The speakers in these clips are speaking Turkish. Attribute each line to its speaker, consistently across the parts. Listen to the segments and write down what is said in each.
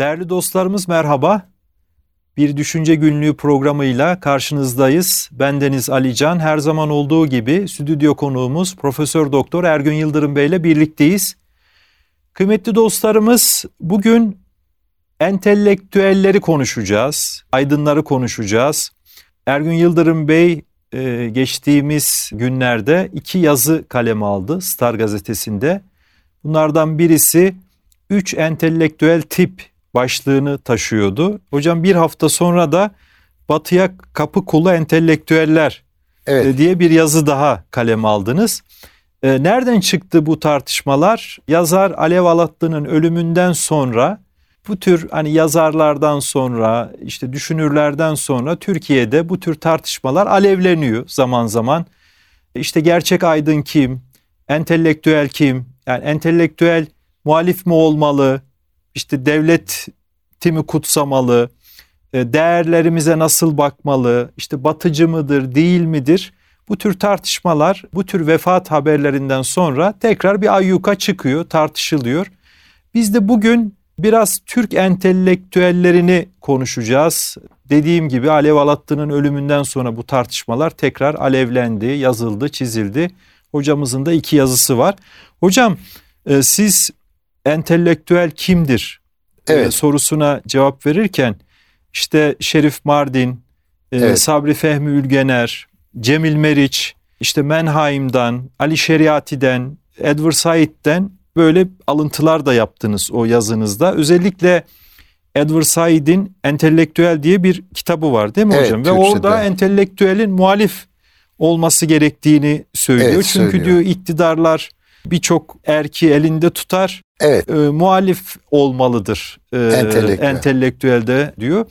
Speaker 1: Değerli dostlarımız merhaba. Bir Düşünce Günlüğü programıyla karşınızdayız. Ben Deniz Alican. Her zaman olduğu gibi stüdyo konuğumuz Profesör Doktor Ergün Yıldırım Bey ile birlikteyiz. Kıymetli dostlarımız bugün entelektüelleri konuşacağız, aydınları konuşacağız. Ergün Yıldırım Bey e, geçtiğimiz günlerde iki yazı kaleme aldı Star gazetesinde. Bunlardan birisi üç entelektüel tip başlığını taşıyordu. Hocam bir hafta sonra da Batıya kapı kulu entelektüeller evet. E, diye bir yazı daha kaleme aldınız. E, nereden çıktı bu tartışmalar? Yazar Alev Alatlı'nın ölümünden sonra bu tür hani yazarlardan sonra işte düşünürlerden sonra Türkiye'de bu tür tartışmalar alevleniyor zaman zaman. İşte gerçek aydın kim? Entelektüel kim? Yani entelektüel muhalif mi olmalı? İşte devlet mi kutsamalı? E, değerlerimize nasıl bakmalı? İşte batıcı mıdır, değil midir? Bu tür tartışmalar, bu tür vefat haberlerinden sonra tekrar bir ayyuka çıkıyor, tartışılıyor. Biz de bugün biraz Türk entelektüellerini konuşacağız. Dediğim gibi Alev Alatlı'nın ölümünden sonra bu tartışmalar tekrar alevlendi, yazıldı, çizildi. Hocamızın da iki yazısı var. Hocam e, siz entelektüel kimdir e, evet. sorusuna cevap verirken işte Şerif Mardin, e, evet. Sabri Fehmi Ülgener, Cemil Meriç, işte Menheim'dan, Ali Şeriati'den, Edward Said'den böyle alıntılar da yaptınız o yazınızda. Özellikle Edward Said'in Entelektüel diye bir kitabı var değil mi evet, hocam? Ve orada entelektüelin muhalif olması gerektiğini söylüyor. Evet, Çünkü söylüyor. diyor iktidarlar birçok erki elinde tutar. Evet. E, muhalif olmalıdır e, entelektüel. entelektüelde diyor.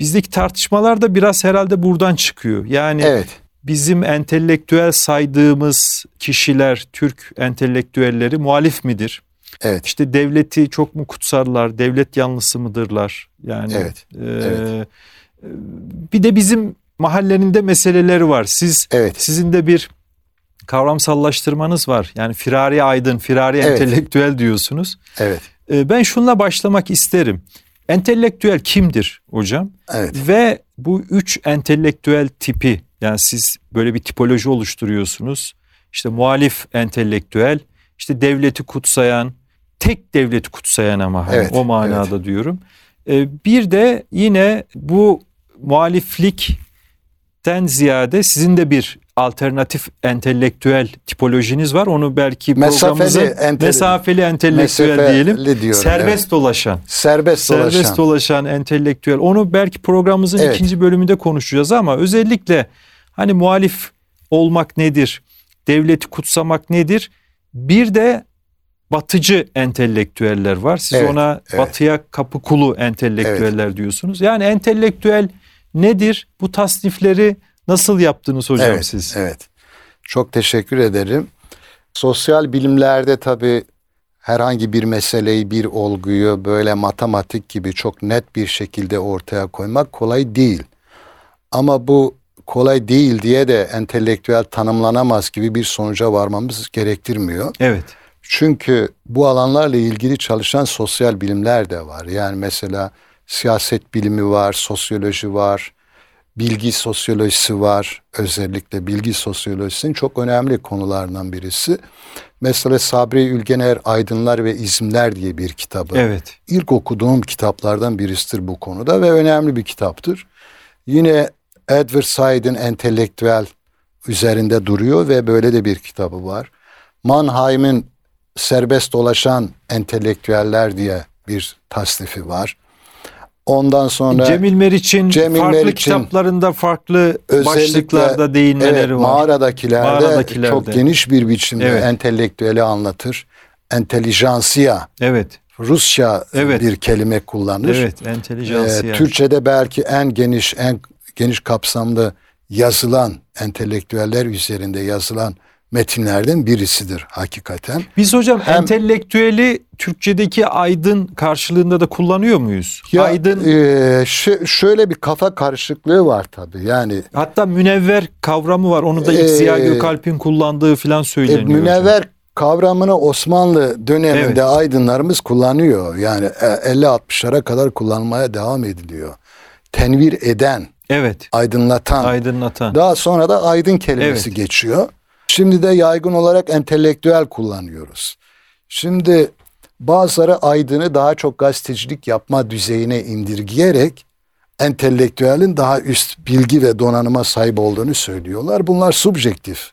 Speaker 1: Bizdeki tartışmalar da biraz herhalde buradan çıkıyor. Yani evet. bizim entelektüel saydığımız kişiler, Türk entelektüelleri muhalif midir? Evet. İşte devleti çok mu kutsarlar, devlet yanlısı mıdırlar? Yani evet. E, evet. bir de bizim mahalleninde meseleleri var. Siz evet. sizin de bir kavramsallaştırmanız var. Yani firari aydın, firari evet. entelektüel diyorsunuz. Evet. Ee, ben şunla başlamak isterim. Entelektüel kimdir hocam? Evet. Ve bu üç entelektüel tipi yani siz böyle bir tipoloji oluşturuyorsunuz. İşte muhalif entelektüel, işte devleti kutsayan, tek devleti kutsayan ama hani evet, o manada evet. diyorum. Ee, bir de yine bu muhaliflikten ziyade sizin de bir alternatif entelektüel tipolojiniz var. Onu belki mesafeli, entel mesafeli entelektüel mesafeli diyelim. Diyorum, serbest evet. dolaşan.
Speaker 2: Serbest dolaşan.
Speaker 1: Serbest dolaşan entelektüel. Onu belki programımızın evet. ikinci bölümünde konuşacağız ama özellikle hani muhalif olmak nedir? Devleti kutsamak nedir? Bir de batıcı entelektüeller var. Siz evet, ona evet. batıya kapı kulu entelektüeller evet. diyorsunuz. Yani entelektüel nedir? Bu tasnifleri Nasıl yaptınız hocam
Speaker 2: evet,
Speaker 1: siz?
Speaker 2: Evet. Çok teşekkür ederim. Sosyal bilimlerde tabii herhangi bir meseleyi, bir olguyu böyle matematik gibi çok net bir şekilde ortaya koymak kolay değil. Ama bu kolay değil diye de entelektüel tanımlanamaz gibi bir sonuca varmamız gerektirmiyor. Evet. Çünkü bu alanlarla ilgili çalışan sosyal bilimler de var. Yani mesela siyaset bilimi var, sosyoloji var, bilgi sosyolojisi var. Özellikle bilgi sosyolojisinin çok önemli konularından birisi. Mesela Sabri Ülgener Aydınlar ve İzimler diye bir kitabı. Evet. İlk okuduğum kitaplardan birisidir bu konuda ve önemli bir kitaptır. Yine Edward Said'in entelektüel üzerinde duruyor ve böyle de bir kitabı var. Mannheim'in serbest dolaşan entelektüeller diye bir tasnifi var. Ondan sonra
Speaker 1: Cemil Meriç'in Cemil farklı Meriç'in, kitaplarında farklı başlıklarda değinmeleri evet, var.
Speaker 2: Mağaradakilerde, mağaradakilerde çok geniş bir biçimde evet. entelektüeli anlatır. Entelijansiya. Evet. Rusça evet. bir kelime kullanır. Evet, entelijansiya. Ee, Türkçede belki en geniş, en geniş kapsamlı yazılan entelektüeller üzerinde yazılan metinlerden birisidir hakikaten.
Speaker 1: Biz hocam Hem, entelektüeli Türkçedeki aydın karşılığında da kullanıyor muyuz?
Speaker 2: Ya, aydın e, şöyle bir kafa karışıklığı var tabii. Yani
Speaker 1: hatta münevver kavramı var. Onu da ilk e, Ziya Gökalp'in kullandığı filan söyleniyor. E,
Speaker 2: münevver
Speaker 1: hocam.
Speaker 2: kavramını Osmanlı döneminde evet. aydınlarımız kullanıyor. Yani 50-60'lara kadar kullanmaya devam ediliyor. Tenvir eden,
Speaker 1: evet.
Speaker 2: aydınlatan,
Speaker 1: aydınlatan.
Speaker 2: Daha sonra da aydın kelimesi evet. geçiyor. Şimdi de yaygın olarak entelektüel kullanıyoruz. Şimdi bazıları aydını daha çok gazetecilik yapma düzeyine indirgeyerek entelektüelin daha üst bilgi ve donanıma sahip olduğunu söylüyorlar. Bunlar subjektif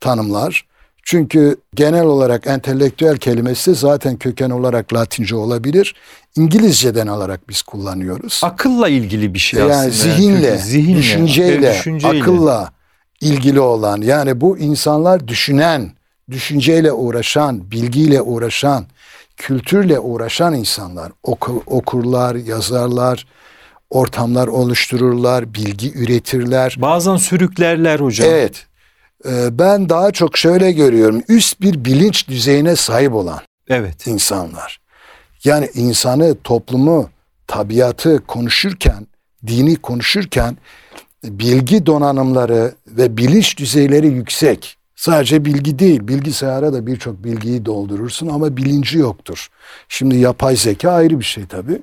Speaker 2: tanımlar. Çünkü genel olarak entelektüel kelimesi zaten köken olarak Latince olabilir. İngilizceden alarak biz kullanıyoruz.
Speaker 1: Akılla ilgili bir şey
Speaker 2: yani
Speaker 1: aslında.
Speaker 2: Zihinle, yani zihinle düşünceyle, düşünceyle, akılla ilgili olan yani bu insanlar düşünen, düşünceyle uğraşan, bilgiyle uğraşan, kültürle uğraşan insanlar. Oku, okurlar, yazarlar, ortamlar oluştururlar, bilgi üretirler.
Speaker 1: Bazen sürüklerler hocam.
Speaker 2: Evet. Ee, ben daha çok şöyle görüyorum. Üst bir bilinç düzeyine sahip olan
Speaker 1: evet.
Speaker 2: insanlar. Yani insanı, toplumu, tabiatı konuşurken, dini konuşurken bilgi donanımları ve bilinç düzeyleri yüksek. Sadece bilgi değil, bilgisayara da birçok bilgiyi doldurursun ama bilinci yoktur. Şimdi yapay zeka ayrı bir şey tabii.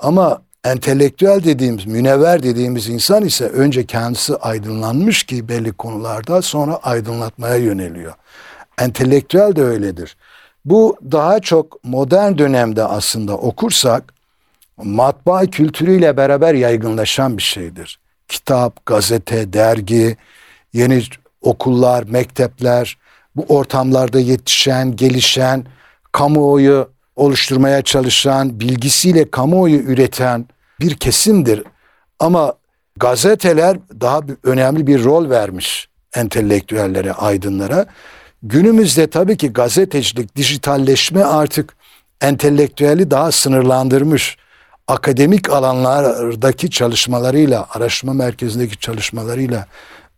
Speaker 2: Ama entelektüel dediğimiz, münevver dediğimiz insan ise önce kendisi aydınlanmış ki belli konularda sonra aydınlatmaya yöneliyor. Entelektüel de öyledir. Bu daha çok modern dönemde aslında okursak matbaa kültürüyle beraber yaygınlaşan bir şeydir. Kitap, gazete, dergi, yeni okullar, mektepler, bu ortamlarda yetişen, gelişen, kamuoyu oluşturmaya çalışan, bilgisiyle kamuoyu üreten bir kesimdir. Ama gazeteler daha önemli bir rol vermiş entelektüellere, aydınlara. Günümüzde tabii ki gazetecilik, dijitalleşme artık entelektüeli daha sınırlandırmış. Akademik alanlardaki çalışmalarıyla, araştırma merkezindeki çalışmalarıyla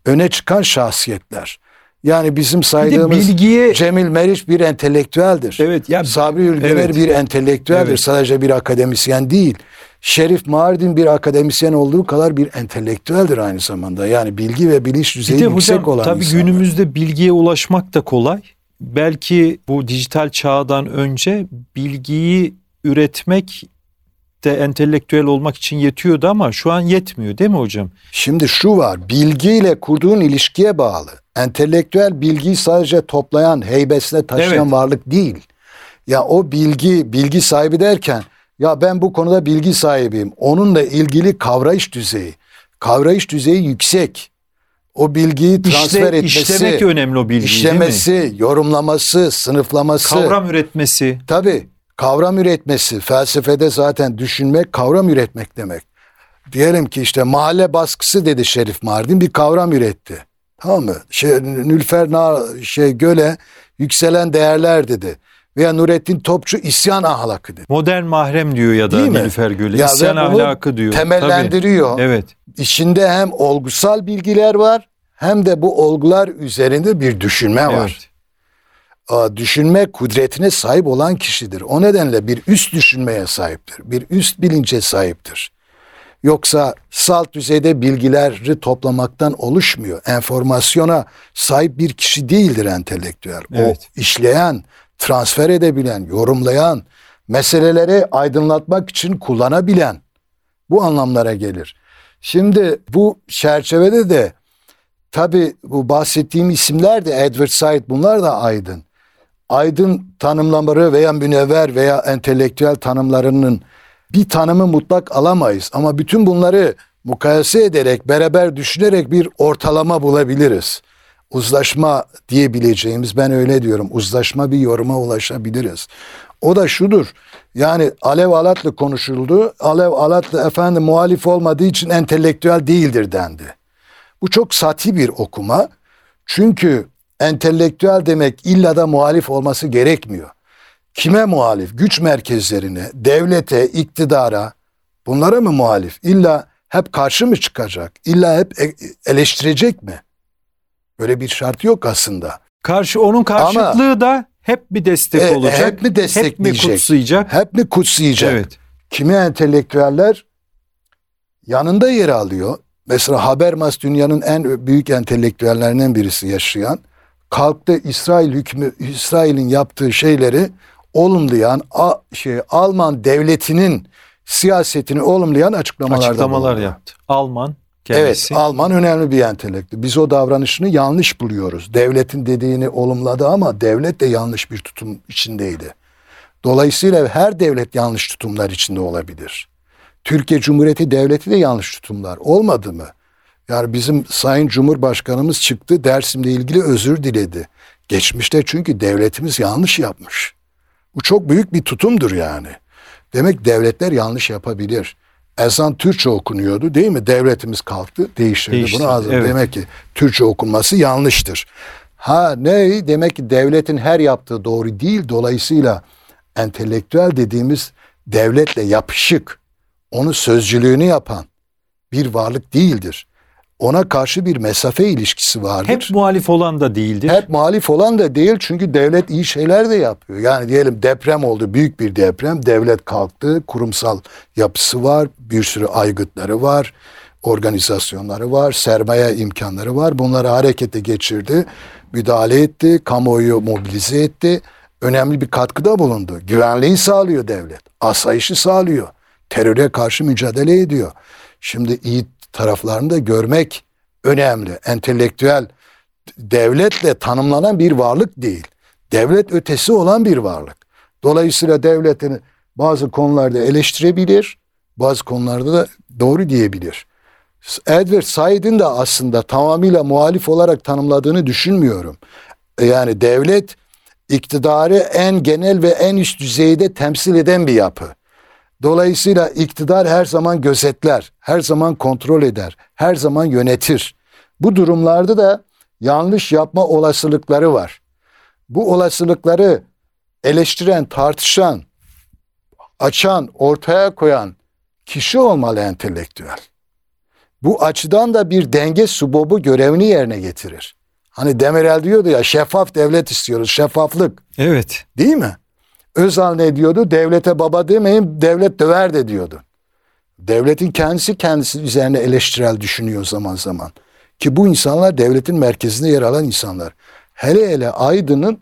Speaker 2: öne çıkan şahsiyetler. Yani bizim saydığımız bilgiye... Cemil Meriç bir entelektüeldir.
Speaker 1: Evet.
Speaker 2: Ya, Sabri Ülgener evet. bir entelektüeldir. Evet. Sadece bir akademisyen değil. Şerif Mardin bir akademisyen olduğu kadar bir entelektüeldir aynı zamanda. Yani bilgi ve bilinç düzeyi bir de yüksek hocam, olan
Speaker 1: tabii
Speaker 2: insanlar.
Speaker 1: günümüzde bilgiye ulaşmak da kolay. Belki bu dijital çağdan önce bilgiyi üretmek de entelektüel olmak için yetiyordu ama şu an yetmiyor değil mi hocam?
Speaker 2: Şimdi şu var bilgiyle kurduğun ilişkiye bağlı. Entelektüel bilgiyi sadece toplayan, heybesine taşıyan evet. varlık değil. Ya o bilgi, bilgi sahibi derken ya ben bu konuda bilgi sahibiyim. Onunla ilgili kavrayış düzeyi, kavrayış düzeyi yüksek. O bilgiyi transfer İşle, etmesi,
Speaker 1: işlemek önemli o bilgiyi
Speaker 2: işlemesi, yorumlaması, sınıflaması.
Speaker 1: Kavram üretmesi.
Speaker 2: Tabii kavram üretmesi. Felsefede zaten düşünmek kavram üretmek demek. Diyelim ki işte mahalle baskısı dedi Şerif Mardin bir kavram üretti. Tamam mı? Şey, Nülfer Na, şey Göle yükselen değerler dedi. Veya Nurettin Topçu isyan ahlakı dedi.
Speaker 1: Modern mahrem diyor ya da Değil Nilüfer Göle. Ya isyan ahlakı diyor.
Speaker 2: Temellendiriyor.
Speaker 1: Tabii. Evet.
Speaker 2: İçinde hem olgusal bilgiler var hem de bu olgular üzerinde bir düşünme var. Düşünme kudretine sahip olan kişidir. O nedenle bir üst düşünmeye sahiptir. Bir üst bilince sahiptir. Yoksa salt düzeyde bilgileri toplamaktan oluşmuyor. Enformasyona sahip bir kişi değildir entelektüel. Evet. O işleyen, transfer edebilen, yorumlayan, meseleleri aydınlatmak için kullanabilen bu anlamlara gelir. Şimdi bu çerçevede de tabi bu bahsettiğim isimler de Edward Said bunlar da aydın. Aydın tanımlamaları veya münevver veya entelektüel tanımlarının bir tanımı mutlak alamayız ama bütün bunları mukayese ederek beraber düşünerek bir ortalama bulabiliriz uzlaşma diyebileceğimiz ben öyle diyorum uzlaşma bir yoruma ulaşabiliriz. O da şudur yani Alev Alatlı konuşuldu. Alev Alatlı efendim muhalif olmadığı için entelektüel değildir dendi. Bu çok sati bir okuma. Çünkü entelektüel demek illa da muhalif olması gerekmiyor. Kime muhalif? Güç merkezlerine, devlete, iktidara bunlara mı muhalif? İlla hep karşı mı çıkacak? İlla hep e, eleştirecek mi? Böyle bir şart yok aslında.
Speaker 1: Karşı onun karşıtlığı Ama, da hep bir destek e, olacak.
Speaker 2: Hep mi destekleyecek?
Speaker 1: Hep mi kutsayacak?
Speaker 2: Hep mi kutsayacak?
Speaker 1: Evet.
Speaker 2: Kimi entelektüeller yanında yer alıyor. Mesela Habermas dünyanın en büyük entelektüellerinden birisi yaşayan kalktı İsrail hükmü İsrail'in yaptığı şeyleri olumlayan a, şey Alman devletinin siyasetini olumlayan açıklamalar
Speaker 1: açıklamalar yaptı. Alman kendisi.
Speaker 2: Evet, Alman önemli bir entelektü. Biz o davranışını yanlış buluyoruz. Devletin dediğini olumladı ama devlet de yanlış bir tutum içindeydi. Dolayısıyla her devlet yanlış tutumlar içinde olabilir. Türkiye Cumhuriyeti Devleti de yanlış tutumlar olmadı mı? Yani bizim Sayın Cumhurbaşkanımız çıktı Dersim'le ilgili özür diledi. Geçmişte çünkü devletimiz yanlış yapmış. Bu çok büyük bir tutumdur yani. Demek devletler yanlış yapabilir. Ezan Türkçe okunuyordu değil mi? Devletimiz kalktı, değiştirdi, değiştirdi bunu ağzı. Evet. Demek ki Türkçe okunması yanlıştır. Ha ne? Demek ki devletin her yaptığı doğru değil. Dolayısıyla entelektüel dediğimiz devletle yapışık, onu sözcülüğünü yapan bir varlık değildir ona karşı bir mesafe ilişkisi vardır.
Speaker 1: Hep muhalif olan da değildir.
Speaker 2: Hep muhalif olan da değil çünkü devlet iyi şeyler de yapıyor. Yani diyelim deprem oldu, büyük bir deprem, devlet kalktı, kurumsal yapısı var, bir sürü aygıtları var, organizasyonları var, sermaye imkanları var. Bunları harekete geçirdi, müdahale etti, kamuoyu mobilize etti. Önemli bir katkıda bulundu. Güvenliği sağlıyor devlet, asayişi sağlıyor, teröre karşı mücadele ediyor. Şimdi iyi taraflarını da görmek önemli. Entelektüel devletle tanımlanan bir varlık değil. Devlet ötesi olan bir varlık. Dolayısıyla devletin bazı konularda eleştirebilir, bazı konularda da doğru diyebilir. Edward Said'in de aslında tamamıyla muhalif olarak tanımladığını düşünmüyorum. Yani devlet iktidarı en genel ve en üst düzeyde temsil eden bir yapı. Dolayısıyla iktidar her zaman gözetler, her zaman kontrol eder, her zaman yönetir. Bu durumlarda da yanlış yapma olasılıkları var. Bu olasılıkları eleştiren, tartışan, açan, ortaya koyan kişi olmalı entelektüel. Bu açıdan da bir denge subobu görevini yerine getirir. Hani Demirel diyordu ya şeffaf devlet istiyoruz, şeffaflık.
Speaker 1: Evet.
Speaker 2: Değil mi? Özal ne diyordu? Devlete baba demeyin, devlet döver de diyordu. Devletin kendisi kendisi üzerine eleştirel düşünüyor zaman zaman. Ki bu insanlar devletin merkezinde yer alan insanlar. Hele hele Aydın'ın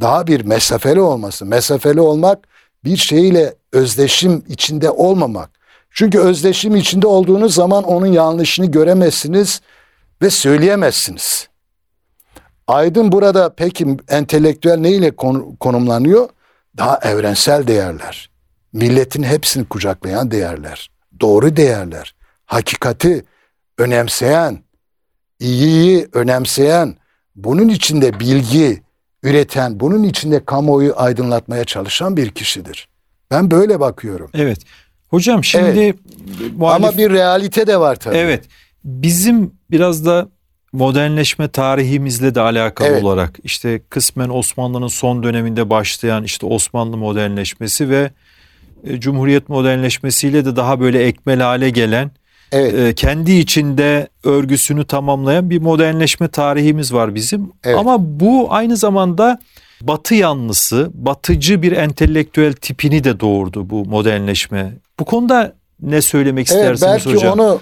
Speaker 2: daha bir mesafeli olması. Mesafeli olmak bir şeyle özdeşim içinde olmamak. Çünkü özdeşim içinde olduğunuz zaman onun yanlışını göremezsiniz ve söyleyemezsiniz. Aydın burada peki entelektüel neyle konumlanıyor? Daha evrensel değerler, milletin hepsini kucaklayan değerler, doğru değerler, hakikati önemseyen, iyiyi önemseyen, bunun içinde bilgi üreten, bunun içinde kamuoyu aydınlatmaya çalışan bir kişidir. Ben böyle bakıyorum.
Speaker 1: Evet. Hocam şimdi evet.
Speaker 2: muhalif... ama bir realite de var tabii.
Speaker 1: Evet. Bizim biraz da modernleşme tarihimizle de alakalı evet. olarak işte kısmen Osmanlı'nın son döneminde başlayan işte Osmanlı modernleşmesi ve e, Cumhuriyet modernleşmesiyle de daha böyle ekmel hale gelen evet. e, kendi içinde örgüsünü tamamlayan bir modernleşme tarihimiz var bizim. Evet. Ama bu aynı zamanda batı yanlısı, batıcı bir entelektüel tipini de doğurdu bu modernleşme. Bu konuda ne söylemek evet, istersiniz
Speaker 2: belki
Speaker 1: hocam?
Speaker 2: Belki onu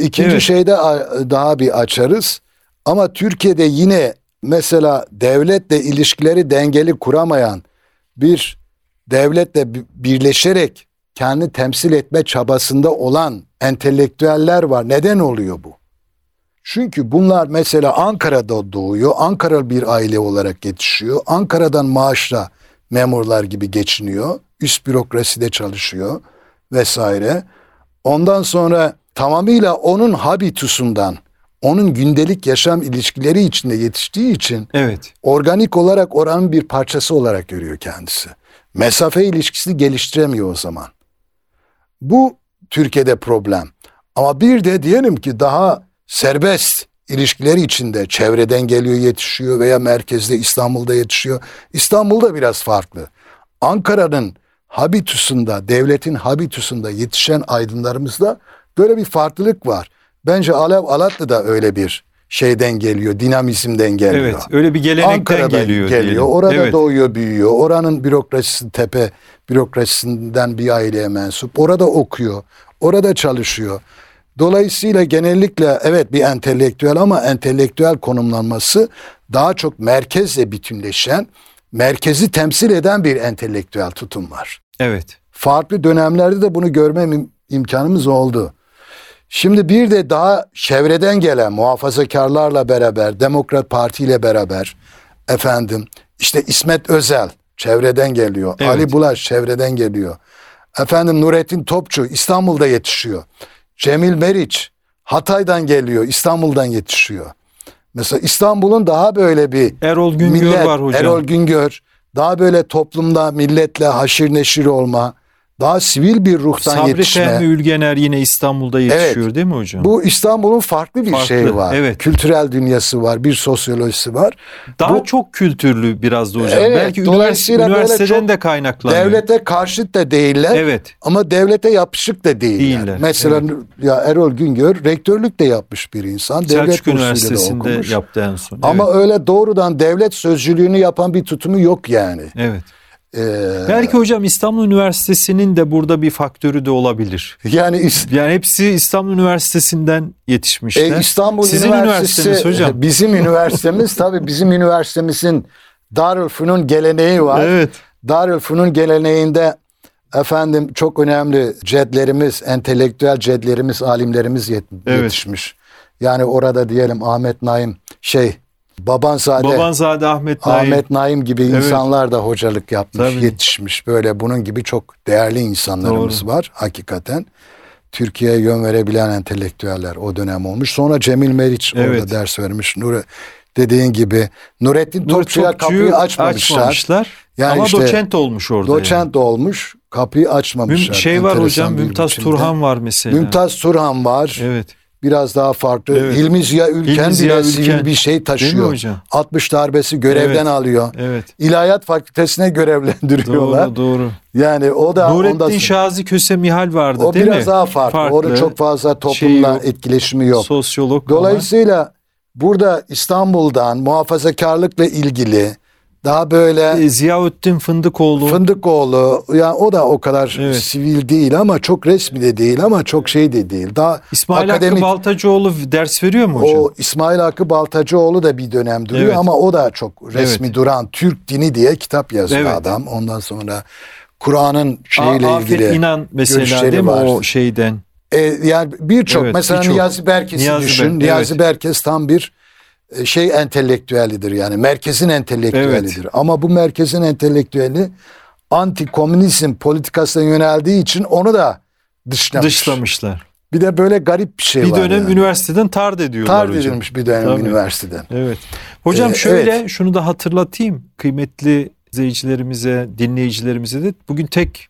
Speaker 2: İkinci evet. şeyde daha bir açarız. Ama Türkiye'de yine mesela devletle ilişkileri dengeli kuramayan bir devletle birleşerek kendi temsil etme çabasında olan entelektüeller var. Neden oluyor bu? Çünkü bunlar mesela Ankara'da doğuyor. Ankara bir aile olarak yetişiyor. Ankara'dan maaşla memurlar gibi geçiniyor. Üst bürokraside çalışıyor vesaire. Ondan sonra tamamıyla onun habitusundan, onun gündelik yaşam ilişkileri içinde yetiştiği için
Speaker 1: evet.
Speaker 2: organik olarak oranın bir parçası olarak görüyor kendisi. Mesafe ilişkisini geliştiremiyor o zaman. Bu Türkiye'de problem. Ama bir de diyelim ki daha serbest ilişkileri içinde çevreden geliyor yetişiyor veya merkezde İstanbul'da yetişiyor. İstanbul'da biraz farklı. Ankara'nın habitusunda, devletin habitusunda yetişen aydınlarımızda Böyle bir farklılık var. Bence Alev Alatlı da öyle bir şeyden geliyor, dinamizmden geliyor.
Speaker 1: Evet, öyle bir gelenekten Ankara'da geliyor.
Speaker 2: geliyor. Diyelim. Orada evet. doğuyor, büyüyor. Oranın bürokrasisi tepe bürokrasisinden bir aileye mensup. Orada okuyor, orada çalışıyor. Dolayısıyla genellikle evet bir entelektüel ama entelektüel konumlanması daha çok merkezle bütünleşen, merkezi temsil eden bir entelektüel tutum var.
Speaker 1: Evet.
Speaker 2: Farklı dönemlerde de bunu görme imkanımız oldu. Şimdi bir de daha çevreden gelen muhafazakarlarla beraber, Demokrat Parti ile beraber efendim işte İsmet Özel çevreden geliyor.
Speaker 1: Evet.
Speaker 2: Ali Bulaş çevreden geliyor. Efendim Nurettin Topçu İstanbul'da yetişiyor. Cemil Meriç Hatay'dan geliyor, İstanbul'dan yetişiyor. Mesela İstanbul'un daha böyle bir
Speaker 1: Erol Güngör
Speaker 2: millet,
Speaker 1: var hocam.
Speaker 2: Erol Güngör daha böyle toplumda milletle haşir neşir olma, daha sivil bir ruhtan
Speaker 1: Sabri
Speaker 2: yetişme.
Speaker 1: Fehmi Ülgener yine İstanbul'da yetişiyor değil mi hocam?
Speaker 2: Bu İstanbul'un farklı bir
Speaker 1: Farklı,
Speaker 2: şeyi var.
Speaker 1: evet.
Speaker 2: Kültürel dünyası var, bir sosyolojisi var.
Speaker 1: Daha
Speaker 2: bu-
Speaker 1: çok kültürlü biraz da hocam.
Speaker 2: Evet,
Speaker 1: Belki
Speaker 2: dolayısıyla
Speaker 1: üniversiteden de kaynaklanıyor.
Speaker 2: Devlete karşıt da değiller
Speaker 1: Evet.
Speaker 2: ama devlete yapışık da değiller.
Speaker 1: Değiller,
Speaker 2: Mesela ya Erol Güngör rektörlük de yapmış bir insan. devlet
Speaker 1: Selçuk
Speaker 2: da
Speaker 1: Üniversitesi'nde
Speaker 2: okumuş.
Speaker 1: yaptı en son.
Speaker 2: Ama öyle doğrudan devlet sözcülüğünü yapan bir tutumu yok yani.
Speaker 1: evet.
Speaker 2: Ee,
Speaker 1: Belki hocam İstanbul Üniversitesi'nin de burada bir faktörü de olabilir.
Speaker 2: yani
Speaker 1: Yani hepsi İstanbul Üniversitesi'nden yetişmişler.
Speaker 2: E, İstanbul
Speaker 1: Sizin
Speaker 2: Üniversitesi
Speaker 1: üniversiteniz hocam.
Speaker 2: bizim üniversitemiz tabii bizim üniversitemizin Darülfünun geleneği var.
Speaker 1: Evet.
Speaker 2: Darülfünun geleneğinde efendim çok önemli cedlerimiz, entelektüel cedlerimiz, alimlerimiz yet-
Speaker 1: Evet.
Speaker 2: yetişmiş. Yani orada diyelim Ahmet Naim şey Babanzade
Speaker 1: Babanzade Ahmet Naim.
Speaker 2: Ahmet Naim gibi
Speaker 1: Evet.
Speaker 2: insanlar da hocalık yapmış,
Speaker 1: Tabii.
Speaker 2: yetişmiş. Böyle bunun gibi çok değerli insanlarımız
Speaker 1: Doğru.
Speaker 2: var hakikaten. Türkiye'ye yön verebilen entelektüeller o dönem olmuş. Sonra Cemil Meriç orada
Speaker 1: Evet.
Speaker 2: ders vermiş. Nur dediğin gibi Nurettin
Speaker 1: Nur
Speaker 2: Topçu'ya kapıyı açmamışlar.
Speaker 1: açmamışlar.
Speaker 2: Yani
Speaker 1: Ama
Speaker 2: işte
Speaker 1: doçent olmuş orada.
Speaker 2: Doçent olmuş, kapıyı
Speaker 1: yani.
Speaker 2: açmamışlar.
Speaker 1: Müm- şey var hocam Mümtaz
Speaker 2: biçimde.
Speaker 1: Turhan var mesela.
Speaker 2: Mümtaz Turhan var.
Speaker 1: Evet.
Speaker 2: Biraz daha farklı.
Speaker 1: Evet.
Speaker 2: Hilmi Ziya Ülken
Speaker 1: Hilmi Ziya
Speaker 2: bile sivil
Speaker 1: Ülken.
Speaker 2: bir şey taşıyor.
Speaker 1: hocam?
Speaker 2: 60 darbesi görevden
Speaker 1: Evet.
Speaker 2: alıyor.
Speaker 1: Evet.
Speaker 2: İlahiyat Fakültesine görevlendiriyorlar.
Speaker 1: Doğru doğru.
Speaker 2: Yani o da
Speaker 1: Nurettin
Speaker 2: sonra-
Speaker 1: Şazi Köse Mihal vardı
Speaker 2: o
Speaker 1: değil
Speaker 2: biraz
Speaker 1: mi?
Speaker 2: daha farklı. Orada çok fazla toplumla
Speaker 1: Şey
Speaker 2: etkileşimi yok.
Speaker 1: Sosyolog
Speaker 2: Dolayısıyla burada İstanbul'dan muhafazakarlıkla ilgili daha böyle
Speaker 1: e, Ziyaüddin Fındıkoğlu
Speaker 2: Fındıkoğlu yani o da o kadar
Speaker 1: Evet.
Speaker 2: sivil değil ama çok resmi de değil ama çok şey de değil. Daha
Speaker 1: İsmail Hakkı
Speaker 2: akademik
Speaker 1: Baltacıoğlu ders veriyor mu hocam?
Speaker 2: o İsmail Hakkı Baltacıoğlu da bir dönem duruyor
Speaker 1: Evet.
Speaker 2: ama o da çok resmi
Speaker 1: Evet.
Speaker 2: duran Türk dini diye kitap yazıyor
Speaker 1: Evet.
Speaker 2: adam. Ondan sonra Kur'an'ın şeyle
Speaker 1: A-
Speaker 2: ilgili
Speaker 1: İnan mesela
Speaker 2: görüşleri
Speaker 1: değil mi
Speaker 2: var.
Speaker 1: o şeyden?
Speaker 2: E, yani birçok
Speaker 1: Evet,
Speaker 2: mesela
Speaker 1: birçok.
Speaker 2: Niyazi Berkes'i düşün.
Speaker 1: Ber-
Speaker 2: Niyazi
Speaker 1: evet.
Speaker 2: Berkes tam bir şey entelektüelidir yani merkezin entelektüelidir. Ama bu merkezin entelektüeli anti komünizm politikasına yöneldiği için onu da dışlamış.
Speaker 1: Dışlamışlar.
Speaker 2: Bir de böyle garip bir şey
Speaker 1: Bir
Speaker 2: var.
Speaker 1: dönem
Speaker 2: yani.
Speaker 1: üniversiteden tard ediyorlar
Speaker 2: Tard
Speaker 1: hocam.
Speaker 2: edilmiş bir dönem
Speaker 1: Tabii.
Speaker 2: üniversiteden.
Speaker 1: Evet. Hocam
Speaker 2: Ee,
Speaker 1: şöyle
Speaker 2: evet.
Speaker 1: şunu da hatırlatayım kıymetli izleyicilerimize, dinleyicilerimize de bugün tek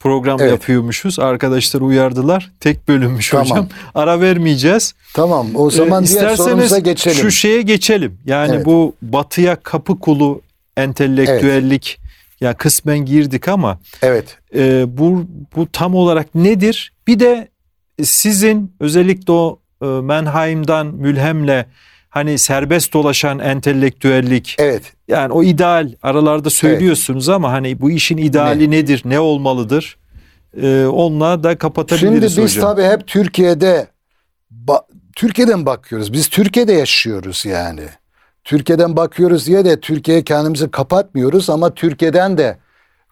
Speaker 1: program
Speaker 2: Evet.
Speaker 1: yapıyormuşuz. Arkadaşlar uyardılar. Tek bölünmüş
Speaker 2: Tamam.
Speaker 1: hocam. Ara vermeyeceğiz.
Speaker 2: Tamam o zaman
Speaker 1: Ee,
Speaker 2: diğer sorumuza geçelim.
Speaker 1: şu şeye geçelim. Yani
Speaker 2: Evet.
Speaker 1: bu batıya kapı kulu entelektüellik ya kısmen girdik ama
Speaker 2: Evet.
Speaker 1: e, bu bu tam olarak nedir? Bir de sizin özellikle o e, Mannheim'dan mülhemle hani serbest dolaşan entelektüellik
Speaker 2: Evet.
Speaker 1: yani o ideal aralarda söylüyorsunuz ama hani bu işin ideali nedir? Ne olmalıdır? E, onunla da kapatabiliriz
Speaker 2: Şimdi biz
Speaker 1: hocam.
Speaker 2: tabii hep Türkiye'de ba- Türkiye'den bakıyoruz. Biz Türkiye'de yaşıyoruz yani. Türkiye'den bakıyoruz diye de Türkiye'ye kendimizi kapatmıyoruz ama Türkiye'den de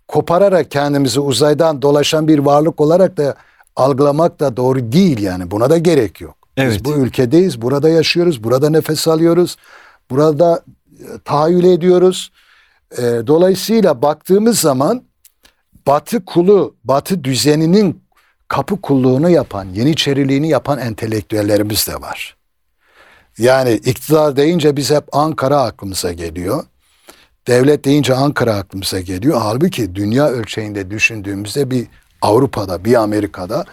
Speaker 2: kopararak kendimizi uzaydan dolaşan bir varlık olarak da algılamak da doğru değil yani. Buna da gerek yok.
Speaker 1: Evet.
Speaker 2: Biz bu ülkedeyiz, burada yaşıyoruz, burada nefes alıyoruz, burada e, tahayyül ediyoruz. E, dolayısıyla baktığımız zaman Batı kulu, Batı düzeninin kapı kulluğunu yapan, yeniçeriliğini yapan entelektüellerimiz de var. Yani iktidar deyince biz hep Ankara aklımıza geliyor. Devlet deyince Ankara aklımıza geliyor. Halbuki dünya ölçeğinde düşündüğümüzde bir Avrupa'da, bir Amerika'da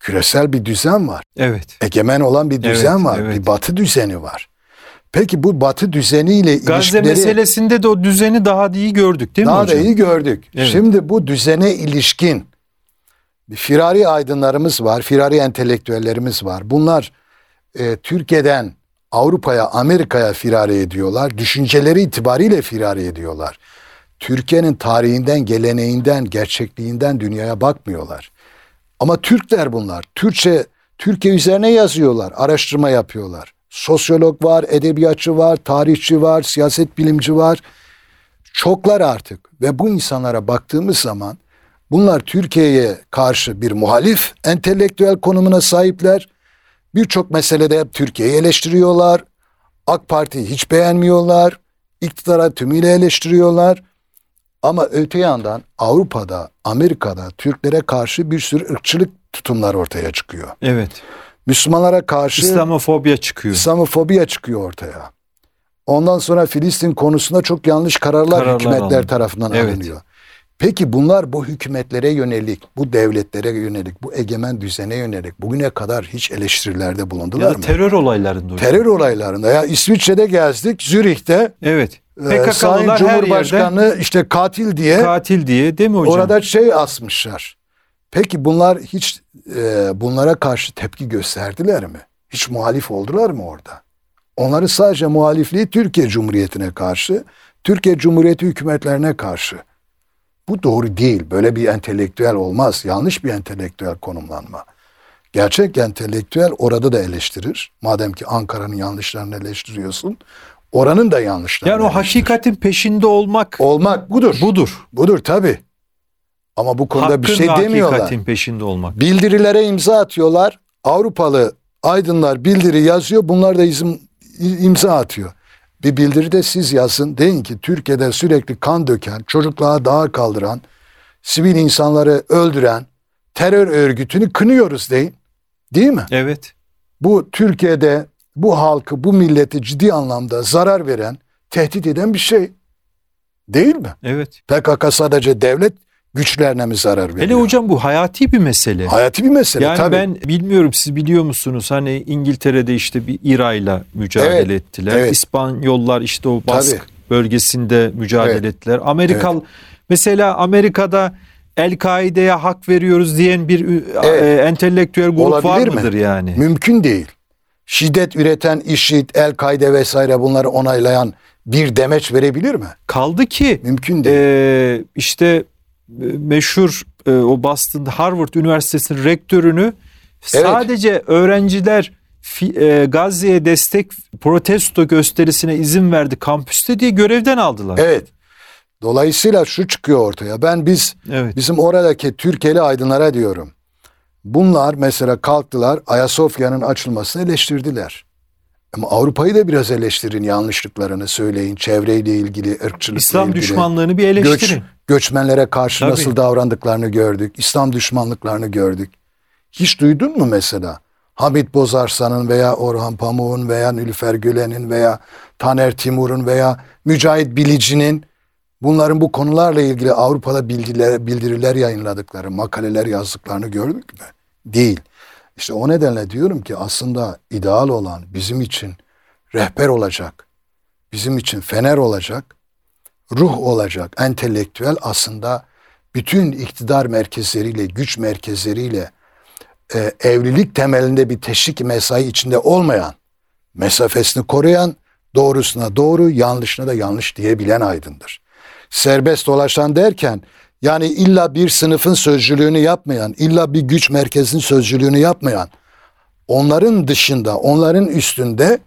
Speaker 2: küresel bir düzen var.
Speaker 1: Evet.
Speaker 2: Egemen olan bir düzen
Speaker 1: Evet,
Speaker 2: var.
Speaker 1: evet.
Speaker 2: Bir batı düzeni var. Peki bu batı düzeniyle
Speaker 1: Gazze
Speaker 2: ilişkileri
Speaker 1: meselesinde de o düzeni daha iyi gördük değil mi
Speaker 2: daha
Speaker 1: hocam?
Speaker 2: da iyi gördük.
Speaker 1: Evet.
Speaker 2: Şimdi bu düzene ilişkin bir firari aydınlarımız var, firari entelektüellerimiz var. Bunlar e, Türkiye'den Avrupa'ya, Amerika'ya firari ediyorlar. Düşünceleri itibariyle firari ediyorlar. Türkiye'nin tarihinden, geleneğinden, gerçekliğinden dünyaya bakmıyorlar. Ama Türkler bunlar. Türkçe Türkiye üzerine yazıyorlar, araştırma yapıyorlar. Sosyolog var, edebiyatçı var, tarihçi var, siyaset bilimci var. Çoklar artık ve bu insanlara baktığımız zaman bunlar Türkiye'ye karşı bir muhalif entelektüel konumuna sahipler. Birçok meselede Türkiye'yi eleştiriyorlar. AK Parti'yi hiç beğenmiyorlar. İktidara tümüyle eleştiriyorlar. Ama öte yandan Avrupa'da, Amerika'da Türklere karşı bir sürü ırkçılık tutumlar ortaya çıkıyor.
Speaker 1: Evet.
Speaker 2: Müslümanlara karşı
Speaker 1: İslamofobya çıkıyor.
Speaker 2: İslamofobiya çıkıyor ortaya. Ondan sonra Filistin konusunda çok yanlış kararlar,
Speaker 1: Kararlar
Speaker 2: hükümetler
Speaker 1: alınıyor.
Speaker 2: tarafından
Speaker 1: Evet.
Speaker 2: alınıyor. Peki bunlar bu hükümetlere yönelik, bu devletlere yönelik, bu egemen düzene yönelik bugüne kadar hiç eleştirilerde bulundular
Speaker 1: Ya
Speaker 2: mı?
Speaker 1: terör olaylarında hocam.
Speaker 2: Terör olaylarında ya İsviçre'de gezdik, Zürih'te
Speaker 1: Evet.
Speaker 2: E, Sayın
Speaker 1: PKK'lılar her yerde
Speaker 2: Cumhurbaşkanı işte katil diye
Speaker 1: katil diye değil mi hocam?
Speaker 2: orada şey asmışlar. Peki bunlar hiç e, bunlara karşı tepki gösterdiler mi? Hiç muhalif oldular mı orada? Onları sadece muhalifliği Türkiye Cumhuriyeti'ne karşı, Türkiye Cumhuriyeti hükümetlerine karşı. Bu doğru değil. Böyle bir entelektüel olmaz. Yanlış bir entelektüel konumlanma. Gerçek entelektüel orada da eleştirir. Madem ki Ankara'nın yanlışlarını eleştiriyorsun, oranın da yanlışlarını
Speaker 1: yani o hakikatin peşinde olmak
Speaker 2: Olmak budur.
Speaker 1: budur.
Speaker 2: Budur tabii. Ama bu konuda
Speaker 1: Hakkın
Speaker 2: bir şey demiyorlar.
Speaker 1: hakikatin peşinde olmak.
Speaker 2: Bildirilere imza atıyorlar. Avrupalı aydınlar bildiri yazıyor. Bunlar da izim, imza atıyor. Bir bildiride siz yazın. Deyin ki Türkiye'de sürekli kan döken, çocukluğa dağa kaldıran, sivil insanları öldüren terör örgütünü kınıyoruz deyin. Değil mi?
Speaker 1: Evet.
Speaker 2: Bu Türkiye'de bu halkı, bu milleti ciddi anlamda zarar veren, tehdit eden bir şey. Değil mi?
Speaker 1: Evet.
Speaker 2: PKK sadece devlet güçlerine mi zarar veriyor?
Speaker 1: Hele hocam bu hayati bir mesele.
Speaker 2: Hayati bir mesele
Speaker 1: yani
Speaker 2: tabii.
Speaker 1: ben bilmiyorum siz biliyor musunuz hani İngiltere'de işte bir İRA'yla mücadele
Speaker 2: Evet,
Speaker 1: ettiler.
Speaker 2: evet.
Speaker 1: İspanyollar işte o Bask
Speaker 2: Tabii.
Speaker 1: bölgesinde mücadele
Speaker 2: Evet.
Speaker 1: ettiler. Amerikal mesela Amerika'da El-Kaide'ye hak veriyoruz diyen bir
Speaker 2: Evet.
Speaker 1: e, entelektüel grup var
Speaker 2: Olabilir mi?
Speaker 1: mıdır yani?
Speaker 2: Mümkün değil. Şiddet üreten IŞİD, El-Kaide vesaire bunları onaylayan bir demeç verebilir mi?
Speaker 1: Kaldı ki
Speaker 2: Mümkün değil.
Speaker 1: e, işte meşhur e, o Boston Harvard Üniversitesi'nin rektörünü
Speaker 2: Evet.
Speaker 1: sadece öğrenciler e, Gazze'ye destek protesto gösterisine izin verdi kampüste diye görevden aldılar.
Speaker 2: evet. Dolayısıyla şu çıkıyor ortaya. Ben biz
Speaker 1: Evet.
Speaker 2: bizim oradaki Türkiye'li aydınlara diyorum. Bunlar mesela kalktılar Ayasofya'nın açılmasını eleştirdiler. Ama Avrupa'yı da biraz eleştirin yanlışlıklarını söyleyin. Çevreyle ilgili, ırkçılıkla
Speaker 1: İslam
Speaker 2: ilgili.
Speaker 1: düşmanlığını bir
Speaker 2: Göç,
Speaker 1: eleştirin.
Speaker 2: göçmenlere karşı
Speaker 1: Tabii.
Speaker 2: nasıl davrandıklarını gördük. İslam düşmanlıklarını gördük. Hiç duydun mu mesela? Hamit Bozarsan'ın veya Orhan Pamuk'un veya Nilüfer Gülen'in veya Taner Timur'un veya Mücahit Bilici'nin bunların bu konularla ilgili Avrupa'da bildiriler, bildiriler yayınladıkları, makaleler yazdıklarını gördük mü? Değil. İşte o nedenle diyorum ki aslında ideal olan bizim için rehber olacak, bizim için fener olacak, ruh olacak, entelektüel aslında bütün iktidar merkezleriyle, güç merkezleriyle e, evlilik temelinde bir teşvik mesai içinde olmayan, mesafesini koruyan, doğrusuna doğru, yanlışına da yanlış diyebilen aydındır. Serbest dolaşan derken yani illa bir sınıfın sözcülüğünü yapmayan, illa bir güç merkezinin sözcülüğünü yapmayan, onların dışında, onların üstünde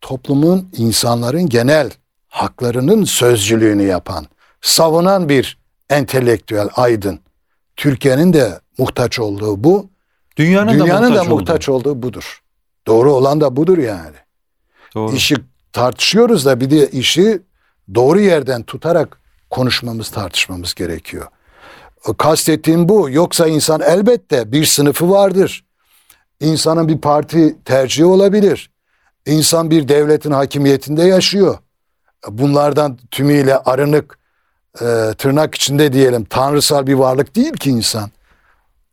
Speaker 2: toplumun, insanların genel haklarının sözcülüğünü yapan, savunan bir entelektüel aydın. Türkiye'nin de muhtaç olduğu bu,
Speaker 1: Dünyanın,
Speaker 2: dünyanın
Speaker 1: da
Speaker 2: da
Speaker 1: muhtaç,
Speaker 2: muhtaç olduğu budur. Doğru olan da budur yani.
Speaker 1: Doğru.
Speaker 2: İşi tartışıyoruz da bir de işi doğru yerden tutarak konuşmamız, tartışmamız gerekiyor. Kastettiğim bu. Yoksa insan elbette bir sınıfı vardır. İnsanın bir parti tercihi olabilir. İnsan bir devletin hakimiyetinde yaşıyor. Bunlardan tümüyle arınık, e, tırnak içinde diyelim tanrısal bir varlık değil ki insan.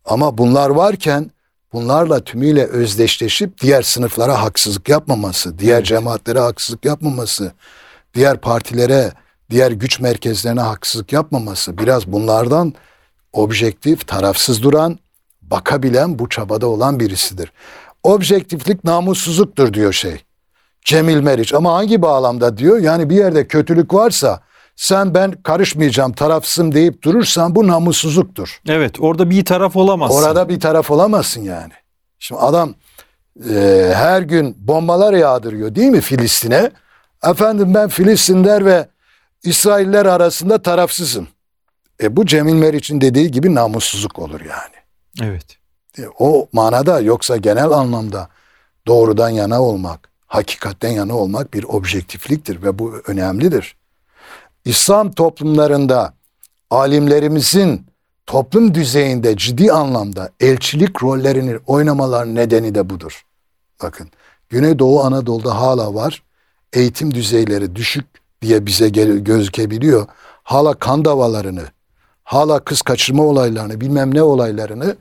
Speaker 2: Ama bunlar varken bunlarla tümüyle özdeşleşip diğer sınıflara haksızlık yapmaması, diğer cemaatlere haksızlık yapmaması, diğer partilere, diğer güç merkezlerine haksızlık yapmaması, biraz bunlardan objektif, tarafsız duran, bakabilen, bu çabada olan birisidir. Objektiflik namussuzluktur diyor şey. Cemil Meriç ama hangi bağlamda diyor? Yani bir yerde kötülük varsa sen ben karışmayacağım, tarafsızım deyip durursan bu namussuzluktur.
Speaker 1: Evet orada bir taraf olamazsın.
Speaker 2: Orada bir taraf olamazsın yani. Şimdi adam e, her gün bombalar yağdırıyor değil mi Filistin'e? Efendim ben Filistinler ve İsrailler arasında tarafsızım. E bu Cemil Meriç'in dediği gibi namussuzluk olur yani.
Speaker 1: Evet.
Speaker 2: E, o manada yoksa genel anlamda doğrudan yana olmak, hakikatten yana olmak bir objektifliktir ve bu önemlidir. İslam toplumlarında alimlerimizin toplum düzeyinde ciddi anlamda elçilik rollerini oynamalar nedeni de budur. Bakın Güneydoğu Anadolu'da hala var. Eğitim düzeyleri düşük diye bize gözükebiliyor. Hala kan davalarını, hala kız kaçırma olaylarını, bilmem ne olaylarını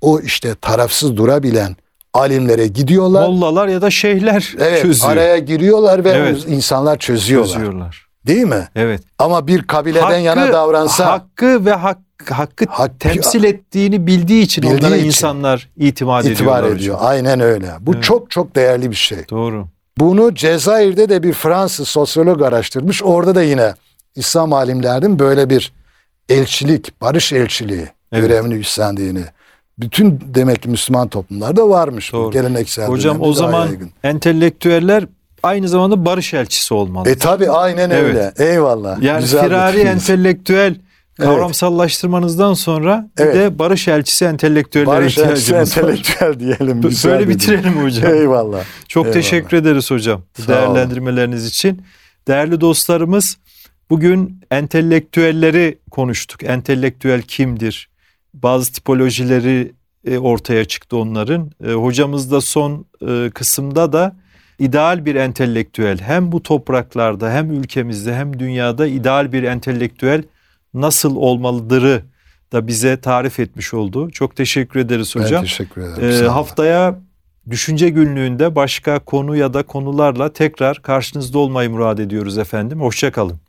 Speaker 2: o işte tarafsız durabilen alimlere gidiyorlar.
Speaker 1: Mollalar ya da şeyhler
Speaker 2: evet,
Speaker 1: çözüyor.
Speaker 2: Araya giriyorlar ve
Speaker 1: Evet.
Speaker 2: insanlar çözüyorlar.
Speaker 1: Çözüyorlar.
Speaker 2: Değil mi?
Speaker 1: Evet.
Speaker 2: Ama bir kabileden yana davransa
Speaker 1: hakkı ve hak, hakkı
Speaker 2: Hakkı-
Speaker 1: temsil ettiğini bildiği için
Speaker 2: Bildiği
Speaker 1: onlara
Speaker 2: için.
Speaker 1: insanlar itimat
Speaker 2: itibar
Speaker 1: ediyorlar.
Speaker 2: ediyor.
Speaker 1: hocam.
Speaker 2: Aynen öyle. Bu
Speaker 1: Evet.
Speaker 2: çok çok değerli bir şey.
Speaker 1: Doğru.
Speaker 2: Bunu Cezayir'de de bir Fransız sosyolog araştırmış. Orada da yine İslam alimlerinin böyle bir elçilik, barış elçiliği
Speaker 1: Evet.
Speaker 2: görevini üstlendiğini. Bütün demek ki Müslüman toplumlarda varmış bu
Speaker 1: Doğru.
Speaker 2: geleneksel.
Speaker 1: Hocam o zaman
Speaker 2: yaygın.
Speaker 1: entelektüeller aynı zamanda barış elçisi olmalı.
Speaker 2: E tabi aynen
Speaker 1: Evet.
Speaker 2: öyle. Eyvallah.
Speaker 1: yani
Speaker 2: Güzel
Speaker 1: firari entelektüel kavramsallaştırmanızdan sonra
Speaker 2: Evet.
Speaker 1: bir de barış elçisi entelektüellere
Speaker 2: Barış elçisi
Speaker 1: ihtiyacımız var.
Speaker 2: entelektüel diyelim.
Speaker 1: Böyle bitirelim hocam.
Speaker 2: Eyvallah.
Speaker 1: Çok
Speaker 2: Eyvallah.
Speaker 1: teşekkür ederiz hocam
Speaker 2: Sağ olun.
Speaker 1: değerlendirmeleriniz için. Değerli dostlarımız bugün entelektüelleri konuştuk. Entelektüel kimdir? Bazı tipolojileri e, ortaya çıktı onların. E, Hocamız da son e, kısımda da ideal bir entelektüel hem bu topraklarda hem ülkemizde hem dünyada ideal bir entelektüel nasıl olmalıdırı da bize tarif etmiş oldu. Çok teşekkür ederiz
Speaker 2: Ben
Speaker 1: hocam.
Speaker 2: teşekkür ederim.
Speaker 1: Ee, haftaya düşünce günlüğünde başka konu ya da konularla tekrar karşınızda olmayı murad ediyoruz efendim. Hoşçakalın.